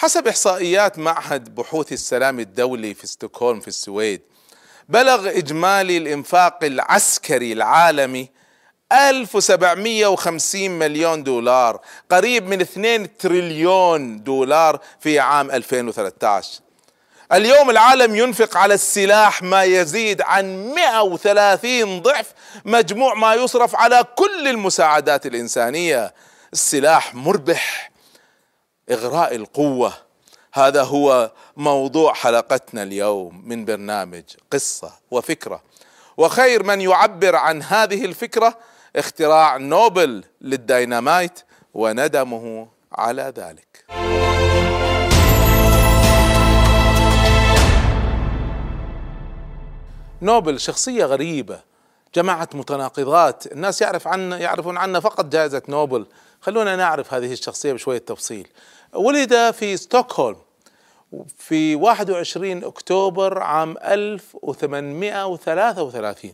حسب إحصائيات معهد بحوث السلام الدولي في ستوكهولم في السويد بلغ إجمالي الإنفاق العسكري العالمي 1750 مليون دولار قريب من 2 تريليون دولار في عام 2013 اليوم العالم ينفق على السلاح ما يزيد عن 130 ضعف مجموع ما يصرف على كل المساعدات الإنسانية. السلاح مربح. إغراء القوة. هذا هو موضوع حلقتنا اليوم من برنامج قصة وفكرة. وخير من يعبر عن هذه الفكرة اختراع نوبل للديناميت وندمه على ذلك. نوبل شخصية غريبة. جمعت متناقضات. الناس يعرف عنا يعرفون عنا فقط جائزة نوبل. خلونا نعرف هذه الشخصية بشوية تفصيل. ولد في ستوكهولم في 21 أكتوبر عام 1833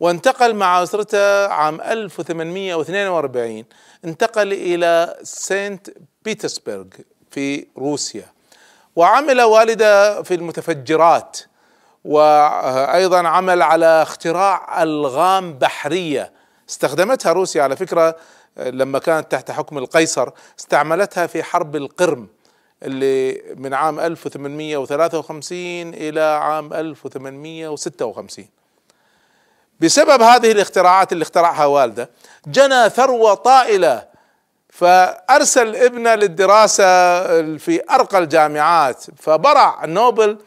وانتقل مع أسرته عام 1842 انتقل إلى سانت بيترسبرغ في روسيا وعمل والده في المتفجرات وأيضا عمل على اختراع ألغام بحرية استخدمتها روسيا على فكرة لما كانت تحت حكم القيصر استعملتها في حرب القرم اللي من عام 1853 إلى عام 1856 بسبب هذه الاختراعات اللي اخترعها والده جنى ثروة طائلة فأرسل ابنه للدراسة في أرقى الجامعات فبرع نوبل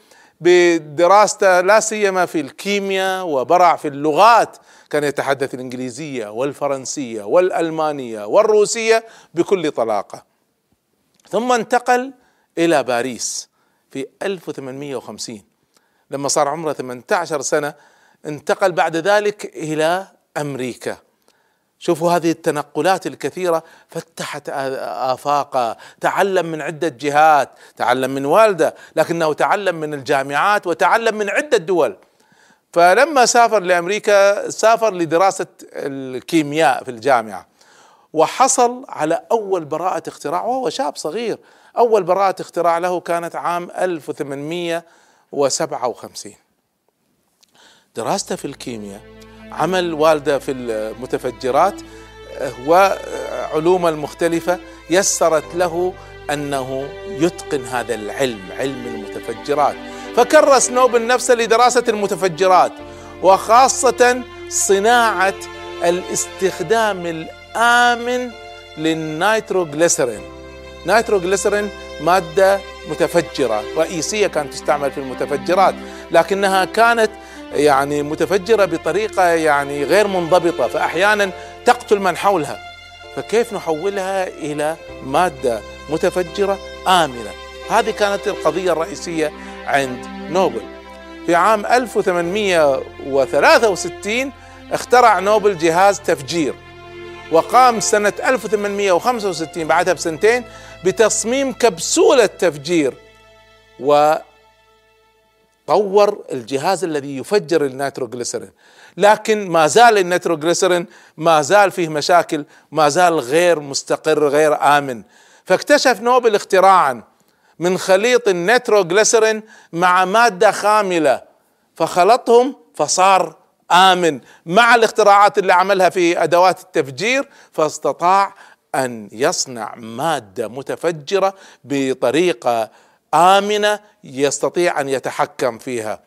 بدراسته لا سيما في الكيمياء وبرع في اللغات. كان يتحدث الإنجليزية والفرنسية والألمانية والروسية بكل طلاقة. ثم انتقل إلى باريس في 1850 لما صار عمره 18 سنة انتقل بعد ذلك إلى أمريكا. شوفوا هذه التنقلات الكثيرة فتحت افاقه تعلم من عدة جهات تعلم من والدة لكنه تعلم من الجامعات وتعلم من عدة دول. فلما سافر لأمريكا سافر لدراسة الكيمياء في الجامعة وحصل على أول براءة اختراع وهو شاب صغير. أول براءة اختراع له كانت عام 1857 دراسته في الكيمياء عمل والدة في المتفجرات وعلوم المختلفة يسرت له أنه يتقن هذا العلم علم المتفجرات. فكرس نوبل نفسه لدراسة المتفجرات وخاصة صناعة الاستخدام الآمن للنيتروغليسرين. نيتروغليسرين مادة متفجرة رئيسية كانت تستعمل في المتفجرات لكنها كانت يعني متفجرة بطريقة يعني غير منضبطة فأحيانا تقتل من حولها. فكيف نحولها إلى مادة متفجرة آمنة؟ هذه كانت القضية الرئيسية عند نوبل. في عام 1863 اخترع نوبل جهاز تفجير وقام سنة 1865 بعدها بسنتين بتصميم كبسولة تفجير و طور الجهاز الذي يفجر النيتروغليسرين لكن ما زال النيتروغليسرين ما زال فيه مشاكل ما زال غير مستقر غير آمن. فاكتشف نوبل اختراعا من خليط النيتروغليسرين مع مادة خاملة. فخلطهم فصار آمن. مع الاختراعات اللي عملها في أدوات التفجير فاستطاع أن يصنع مادة متفجرة بطريقة آمنة يستطيع أن يتحكم فيها.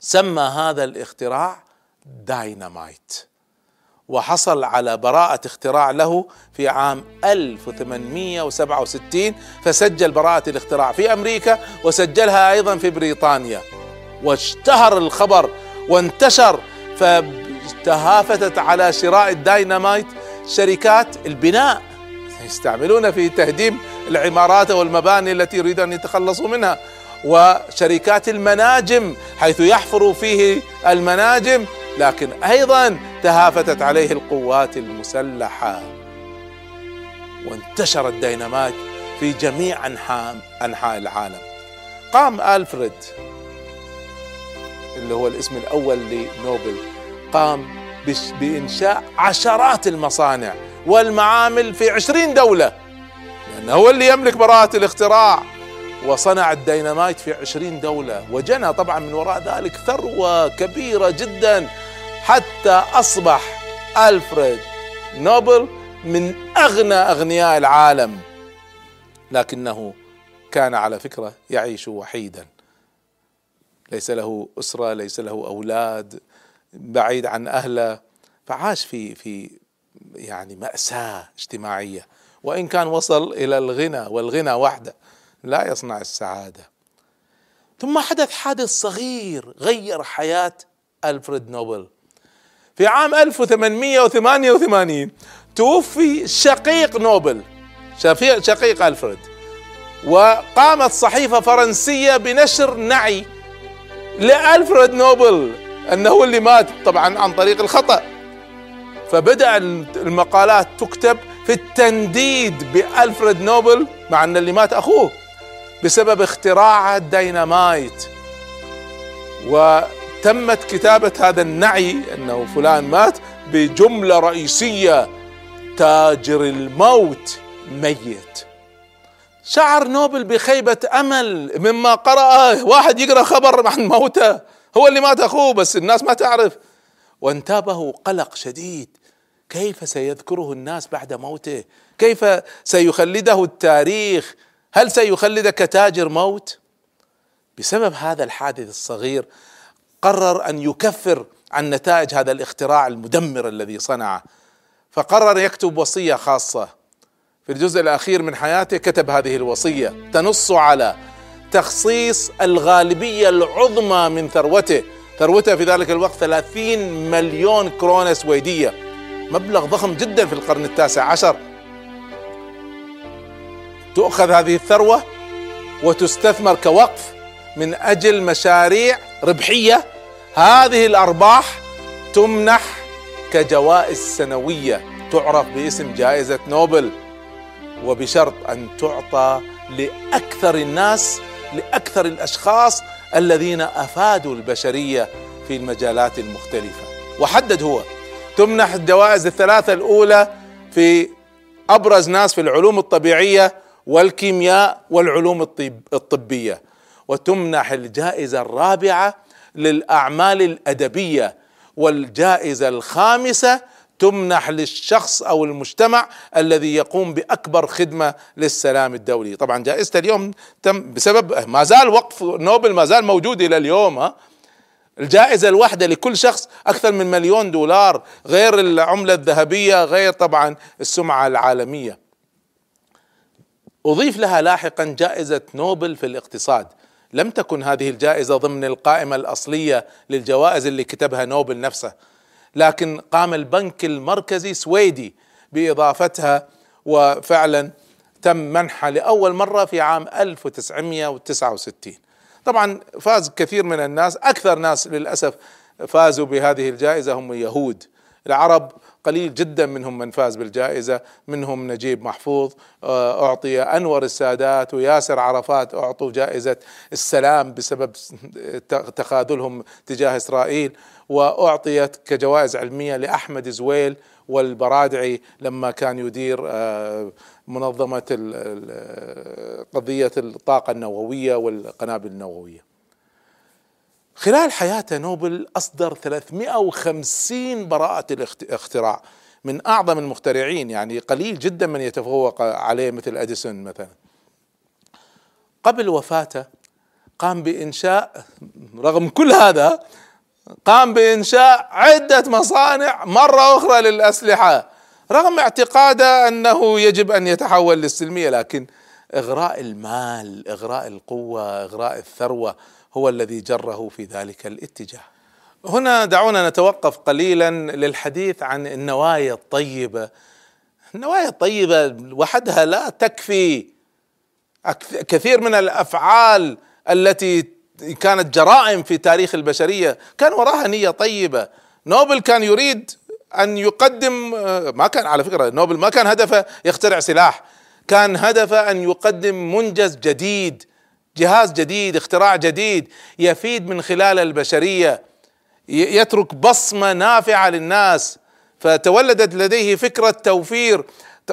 سمى هذا الاختراع داينامايت. وحصل على براءة اختراع له في عام 1867 فسجل براءة الاختراع في أمريكا وسجلها أيضا في بريطانيا. واشتهر الخبر وانتشر فتهافتت على شراء الداينامايت شركات البناء. يستعملون في تهديم العمارات والمباني التي يريد أن يتخلصوا منها وشركات المناجم حيث يحفر فيه المناجم لكن أيضا تهافتت عليه القوات المسلحة. وانتشر الديناميت في جميع انحاء أنحاء العالم. قام ألفريد اللي هو الاسم الأول لنوبل قام بإنشاء عشرات المصانع والمعامل في عشرين دولة. لأن انه هو اللي يملك براءة الاختراع. وصنع الديناميت في عشرين دولة وجنى طبعا من وراء ذلك ثروة كبيرة جدا. حتى أصبح ألفريد نوبل من أغنى أغنياء العالم. لكنه كان على فكرة يعيش وحيدا. ليس له أسرة ليس له أولاد بعيد عن أهله فعاش في في يعني مأساة اجتماعية. وإن كان وصل إلى الغنى والغنى وحده لا يصنع السعادة. ثم حدث حادث صغير غير حياة ألفريد نوبل. في عام 1888 توفي شقيق نوبل شقيق ألفريد وقامت صحيفة فرنسية بنشر نعي لألفريد نوبل أنه اللي مات طبعا عن طريق الخطأ. فبدأ المقالات تكتب في التنديد بألفريد نوبل مع أن اللي مات أخوه بسبب اختراع الديناميت وتمت كتابة هذا النعي أنه فلان مات بجملة رئيسية تاجر الموت ميت. شعر نوبل بخيبة أمل مما قرأ واحد يقرأ خبر عن موته. هو اللي مات أخوه بس الناس ما تعرف. وانتابه قلق شديد. كيف سيذكره الناس بعد موته؟ كيف سيخلده التاريخ؟ هل سيخلدك تاجر موت؟ بسبب هذا الحادث الصغير قرر أن يكفر عن نتائج هذا الاختراع المدمر الذي صنعه. فقرر يكتب وصية خاصة. في الجزء الأخير من حياته كتب هذه الوصية تنص على تخصيص الغالبية العظمى من ثروته. ثروته في ذلك الوقت 30 مليون كرونة سويدية مبلغ ضخم جدا في القرن التاسع عشر. تؤخذ هذه الثروة وتستثمر كوقف من أجل مشاريع ربحية. هذه الأرباح تمنح كجوائز سنوية. تعرف باسم جائزة نوبل وبشرط أن تعطى لأكثر الناس لأكثر الأشخاص الذين أفادوا البشرية في المجالات المختلفة. وحدد هو تمنح الجوائز الثلاثة الأولى في أبرز ناس في العلوم الطبيعية والكيمياء والعلوم الطب الطبية. وتمنح الجائزة الرابعة للأعمال الأدبية. والجائزة الخامسة تمنح للشخص أو المجتمع الذي يقوم بأكبر خدمة للسلام الدولي، طبعا جائزة اليوم تم بسبب ما زال وقف نوبل ما زال موجود إلى اليوم الجائزة الواحدة لكل شخص أكثر من مليون دولار غير العملة الذهبية غير طبعا السمعة العالمية. أضيف لها لاحقا جائزة نوبل في الاقتصاد. لم تكن هذه الجائزة ضمن القائمة الأصلية للجوائز اللي كتبها نوبل نفسه لكن قام البنك المركزي سويدي بإضافتها وفعلا تم منحها لأول مرة في عام 1969 طبعا فاز كثير من الناس أكثر ناس للأسف فازوا بهذه الجائزة هم اليهود العرب قليل جدا منهم من فاز بالجائزة منهم نجيب محفوظ آه، أعطي أنور السادات وياسر عرفات أعطوا جائزة السلام بسبب تخاذلهم تجاه إسرائيل وأعطيت كجوائز علمية لأحمد زويل والبرادعي لما كان يدير آه، منظمة قضية الطاقة النووية والقنابل النووية. خلال حياته نوبل أصدر 350 براءة الاختراع من أعظم المخترعين يعني قليل جدا من يتفوق عليه مثل أديسون مثلا. قبل وفاته قام بإنشاء رغم كل هذا قام بإنشاء عدة مصانع مرة أخرى للأسلحة رغم اعتقاده أنه يجب أن يتحول للسلمية لكن إغراء المال إغراء القوة إغراء الثروة هو الذي جره في ذلك الاتجاه. هنا دعونا نتوقف قليلا للحديث عن النوايا الطيبة. النوايا الطيبة وحدها لا تكفي كثير من الأفعال التي كانت جرائم في تاريخ البشرية. كان وراها نية طيبة. نوبل كان يريد أن يقدم ما كان على فكرة نوبل ما كان هدفه يخترع سلاح. كان هدفه أن يقدم منجز جديد جهاز جديد اختراع جديد يفيد من خلال البشرية يترك بصمة نافعة للناس. فتولدت لديه فكرة توفير.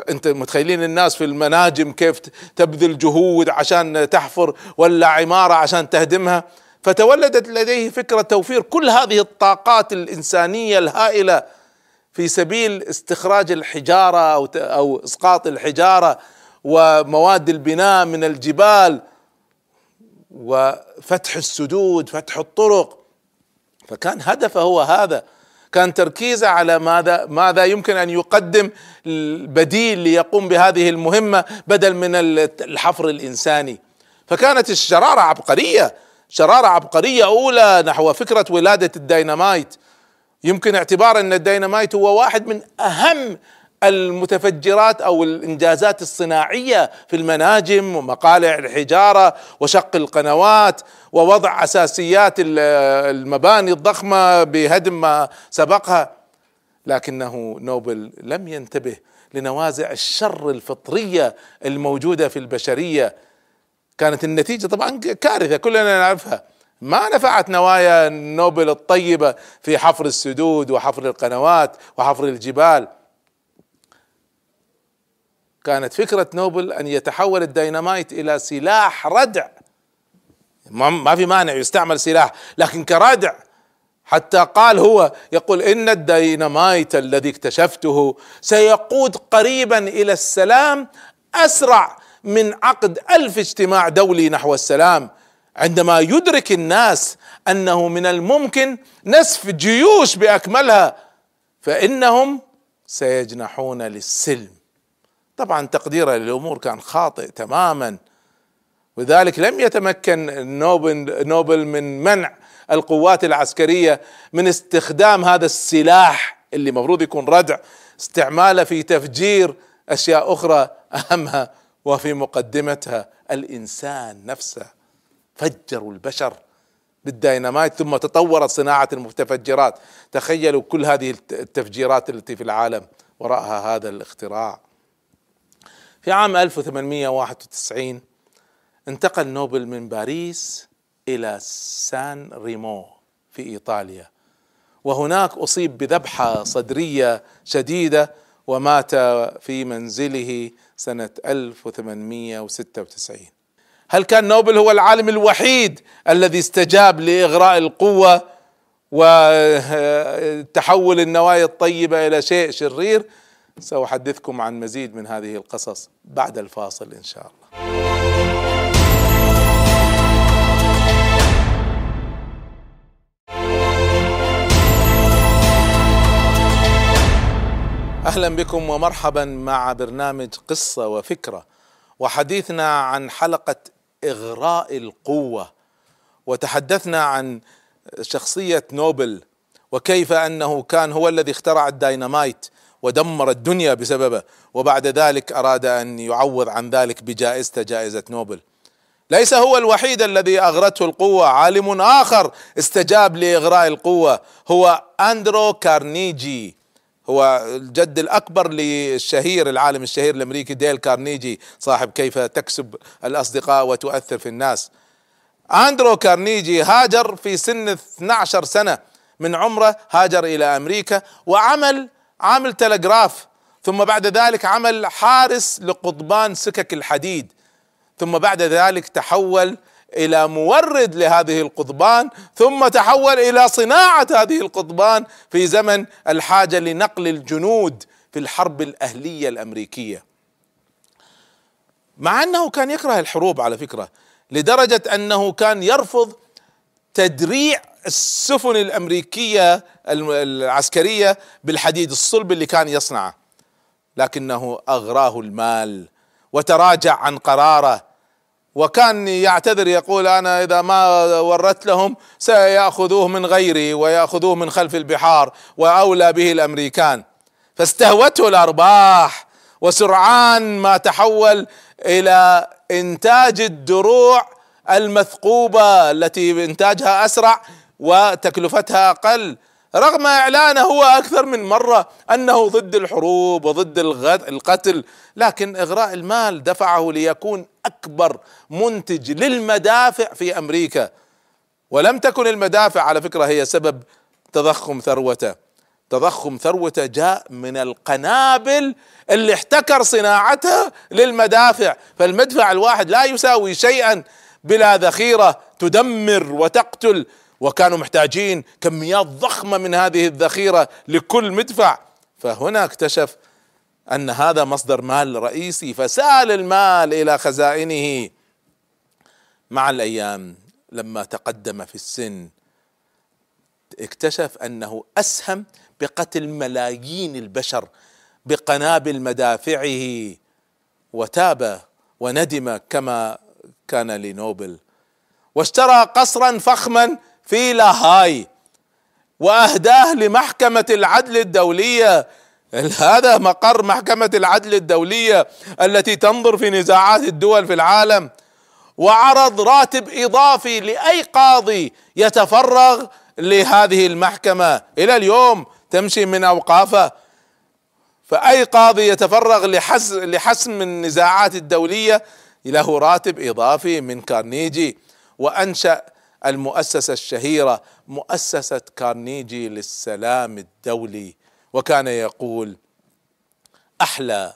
انت متخيلين الناس في المناجم كيف تبذل جهود عشان تحفر ولا عمارة عشان تهدمها؟ فتولدت لديه فكرة توفير كل هذه الطاقات الإنسانية الهائلة في سبيل استخراج الحجارة أو أو إسقاط الحجارة ومواد البناء من الجبال. وفتح السدود فتح الطرق. فكان هدفه هو هذا. كان تركيزه على ماذا ماذا يمكن أن يقدم بديل ليقوم بهذه المهمة بدل من الحفر الإنساني. فكانت الشرارة عبقرية شرارة عبقرية أولى نحو فكرة ولادة الديناميت يمكن اعتبار أن الديناميت هو واحد من أهم المتفجرات أو الإنجازات الصناعية في المناجم ومقالع الحجارة وشق القنوات ووضع أساسيات المباني الضخمة بهدم ما سبقها. لكنه نوبل لم ينتبه لنوازع الشر الفطرية الموجودة في البشرية. كانت النتيجة طبعا كارثة كلنا نعرفها. ما نفعت نوايا نوبل الطيبة في حفر السدود وحفر القنوات وحفر الجبال. كانت فكرة نوبل أن يتحول الديناميت إلى سلاح ردع. ما في مانع يستعمل سلاح لكن كردع. حتى قال هو يقول إن الديناميت الذي اكتشفته سيقود قريبا إلى السلام أسرع من عقد ألف اجتماع دولي نحو السلام عندما يدرك الناس أنه من الممكن نسف جيوش بأكملها فإنهم سيجنحون للسلم. طبعا تقديره للأمور كان خاطئ تماما. ولذلك لم يتمكن نوبل نوبل من منع القوات العسكرية من استخدام هذا السلاح اللي المفروض يكون ردع استعماله في تفجير أشياء أخرى أهمها وفي مقدمتها. الإنسان نفسه فجروا البشر بالديناميت ثم تطورت صناعة المتفجرات. تخيلوا كل هذه التفجيرات التي في العالم وراءها هذا الاختراع. في عام 1891 انتقل نوبل من باريس إلى سان ريمو في إيطاليا. وهناك أصيب بذبحة صدرية شديدة ومات في منزله سنة 1896 هل كان نوبل هو العالم الوحيد الذي استجاب لإغراء القوة وتحول النوايا الطيبة إلى شيء شرير؟ سأحدثكم عن مزيد من هذه القصص بعد الفاصل إن شاء الله. أهلا بكم ومرحبا مع برنامج قصة وفكرة وحديثنا عن حلقة إغراء القوة وتحدثنا عن شخصية نوبل وكيف أنه كان هو الذي اخترع الديناميت ودمر الدنيا بسببه وبعد ذلك أراد أن يعوض عن ذلك بجائزته جائزة نوبل. ليس هو الوحيد الذي أغرته القوة عالم آخر استجاب لإغراء القوة. هو أندرو كارنيجي هو الجد الأكبر للشهير العالم الشهير الأمريكي ديل كارنيجي صاحب كيف تكسب الأصدقاء وتؤثر في الناس. أندرو كارنيجي هاجر في سن 12 سنة من عمره هاجر إلى أمريكا وعمل عامل تلغراف ثم بعد ذلك عمل حارس لقضبان سكك الحديد ثم بعد ذلك تحول إلى مورد لهذه القضبان ثم تحول إلى صناعة هذه القضبان في زمن الحاجة لنقل الجنود في الحرب الأهلية الأمريكية. مع أنه كان يكره الحروب على فكرة لدرجة أنه كان يرفض تدريع السفن الأمريكية العسكرية بالحديد الصلب اللي كان يصنعه. لكنه أغراه المال وتراجع عن قراره. وكان يعتذر يقول أنا إذا ما ورت لهم سيأخذوه من غيري ويأخذوه من خلف البحار وأولى به الأمريكان. فاستهوته الأرباح وسرعان ما تحول إلى إنتاج الدروع المثقوبة التي إنتاجها أسرع وتكلفتها أقل. رغم إعلانه هو أكثر من مرة أنه ضد الحروب وضد القتل لكن إغراء المال دفعه ليكون أكبر منتج للمدافع في أمريكا. ولم تكن المدافع على فكرة هي سبب تضخم ثروته. تضخم ثروته جاء من القنابل اللي احتكر صناعتها للمدافع. فالمدفع الواحد لا يساوي شيئا بلا ذخيرة تدمر وتقتل. وكانوا محتاجين كميات ضخمة من هذه الذخيرة لكل مدفع. فهنا اكتشف أن هذا مصدر مال رئيسي فسال المال إلى خزائنه. مع الأيام لما تقدم في السن اكتشف أنه أسهم بقتل ملايين البشر بقنابل مدافعه وتاب وندم كما كان لنوبل. واشترى قصرا فخما في لاهاي وأهداه لمحكمة العدل الدولية. هذا مقر محكمة العدل الدولية التي تنظر في نزاعات الدول في العالم. وعرض راتب إضافي لأي قاضي يتفرغ لهذه المحكمة. إلى اليوم تمشي من أوقافه. فأي قاضي يتفرغ لحسم النزاعات الدولية له راتب إضافي من كارنيجي. وأنشأ المؤسسة الشهيرة مؤسسة كارنيجي للسلام الدولي. وكان يقول أحلى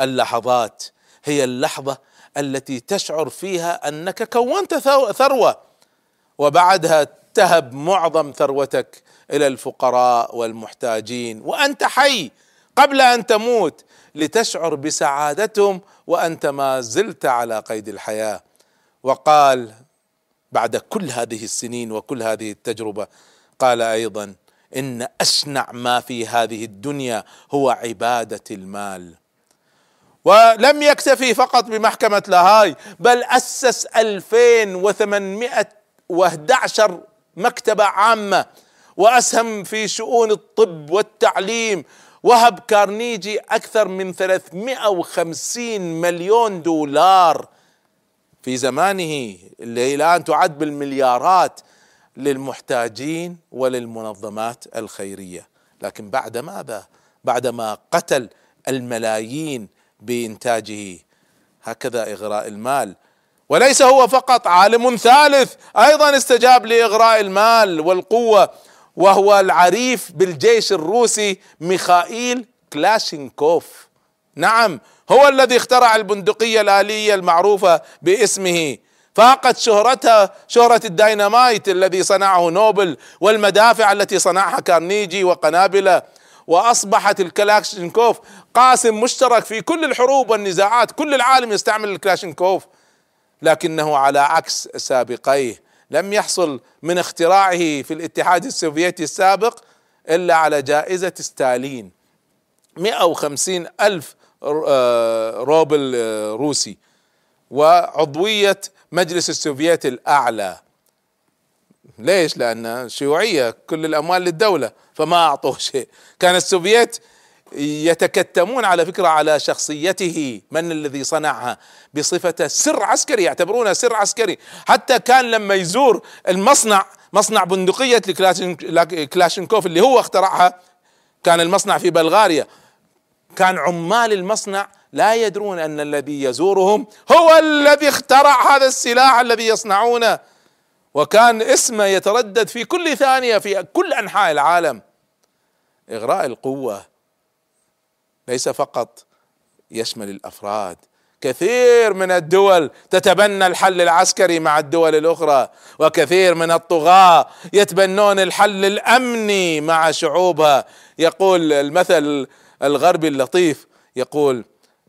اللحظات هي اللحظة التي تشعر فيها أنك كونت ثروة وبعدها تهب معظم ثروتك إلى الفقراء والمحتاجين. وأنت حي قبل أن تموت لتشعر بسعادتهم وأنت ما زلت على قيد الحياة. وقال بعد كل هذه السنين وكل هذه التجربة. قال أيضا إن اشنع ما في هذه الدنيا هو عبادة المال. ولم يكتفي فقط بمحكمة لاهاي بل أسس 2811 مكتبة عامة وأسهم في شؤون الطب والتعليم وهب كارنيجي أكثر من 350 مليون دولار في زمانه اللي الآن تعد بالمليارات للمحتاجين وللمنظمات الخيرية. لكن بعد ماذا؟ بعدما قتل الملايين بإنتاجه. هكذا إغراء المال. وليس هو فقط عالم ثالث أيضا استجاب لإغراء المال والقوة وهو العريف بالجيش الروسي ميخائيل كلاشينكوف. نعم هو الذي اخترع البندقية الآلية المعروفة باسمه. فاقت شهرتها شهرة الديناميت الذي صنعه نوبل والمدافع التي صنعها كارنيجي وقنابله. وأصبحت الكلاشينكوف قاسم مشترك في كل الحروب والنزاعات. كل العالم يستعمل الكلاشينكوف لكنه على عكس سابقيه. لم يحصل من اختراعه في الاتحاد السوفيتي السابق إلا على جائزة ستالين. 150 ألف روبل آه، روسي. وعضوية مجلس السوفيتي الأعلى. ليش؟ لأن شيوعية كل الأموال للدولة فما أعطوه شيء. كان السوفييت يتكتمون على فكرة على شخصيته من الذي صنعها؟ بصفة سر عسكري يعتبرونه سر عسكري. حتى كان لما يزور المصنع مصنع بندقية كلاشينكوف اللي هو اخترعها كان المصنع في بلغاريا. كان عمال المصنع لا يدرون أن الذي يزورهم هو الذي اخترع هذا السلاح الذي يصنعونه. وكان اسمه يتردد في كل ثانية في كل أنحاء العالم. إغراء القوة ليس فقط يشمل الأفراد كثير من الدول تتبنى الحل العسكري مع الدول الأخرى وكثير من الطغاة يتبنون الحل الأمني مع شعوبها. يقول المثل الغربي اللطيف يقول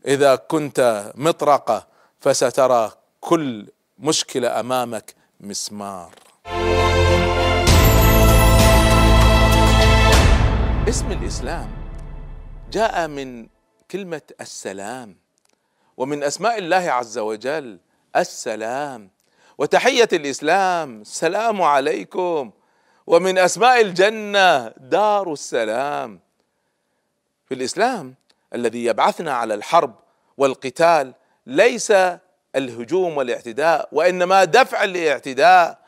إذا كنت مطرقة فسترى كل مشكلة أمامك مسمار. اسم الإسلام جاء من كلمة السلام ومن أسماء الله عز وجل السلام. وتحية الإسلام السلام عليكم. ومن أسماء الجنة دار السلام. في الإسلام الذي يبعثنا على الحرب والقتال ليس الهجوم والاعتداء وإنما دفع الاعتداء.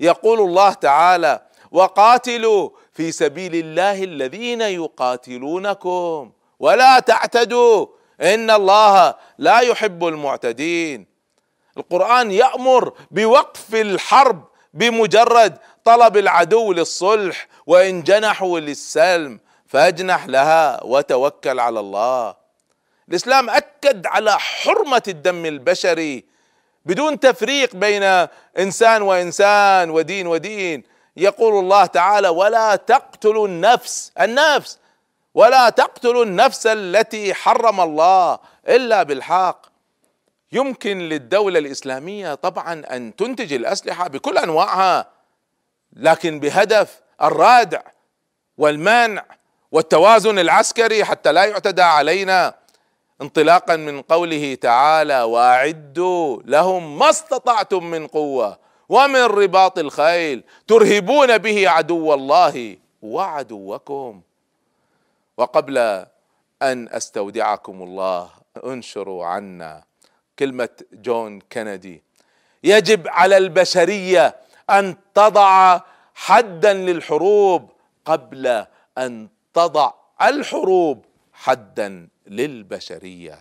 يقول الله تعالى وقاتلوا في سبيل الله الذين يقاتلونكم ولا تعتدوا إن الله لا يحب المعتدين. القرآن يأمر بوقف الحرب بمجرد طلب العدو للصلح وإن جنحوا للسلم. فأجنح لها وتوكل على الله. الإسلام أكد على حرمة الدم البشري بدون تفريق بين إنسان وإنسان ودين ودين. يقول الله تعالى ولا تقتلوا النفس النفس. ولا تقتلوا النفس التي حرم الله إلا بالحق. يمكن للدولة الإسلامية طبعا أن تنتج الأسلحة بكل أنواعها لكن بهدف الرادع والمنع والتوازن العسكري حتى لا يعتدى علينا. انطلاقا من قوله تعالى وأعدوا لهم ما استطعتم من قوة ومن رباط الخيل ترهبون به عدو الله وعدوكم وقبل أن أستودعكم الله انشروا عنا كلمة جون كندي يجب على البشرية أن تضع حدا للحروب قبل أن تضع الحروب حدا للبشرية.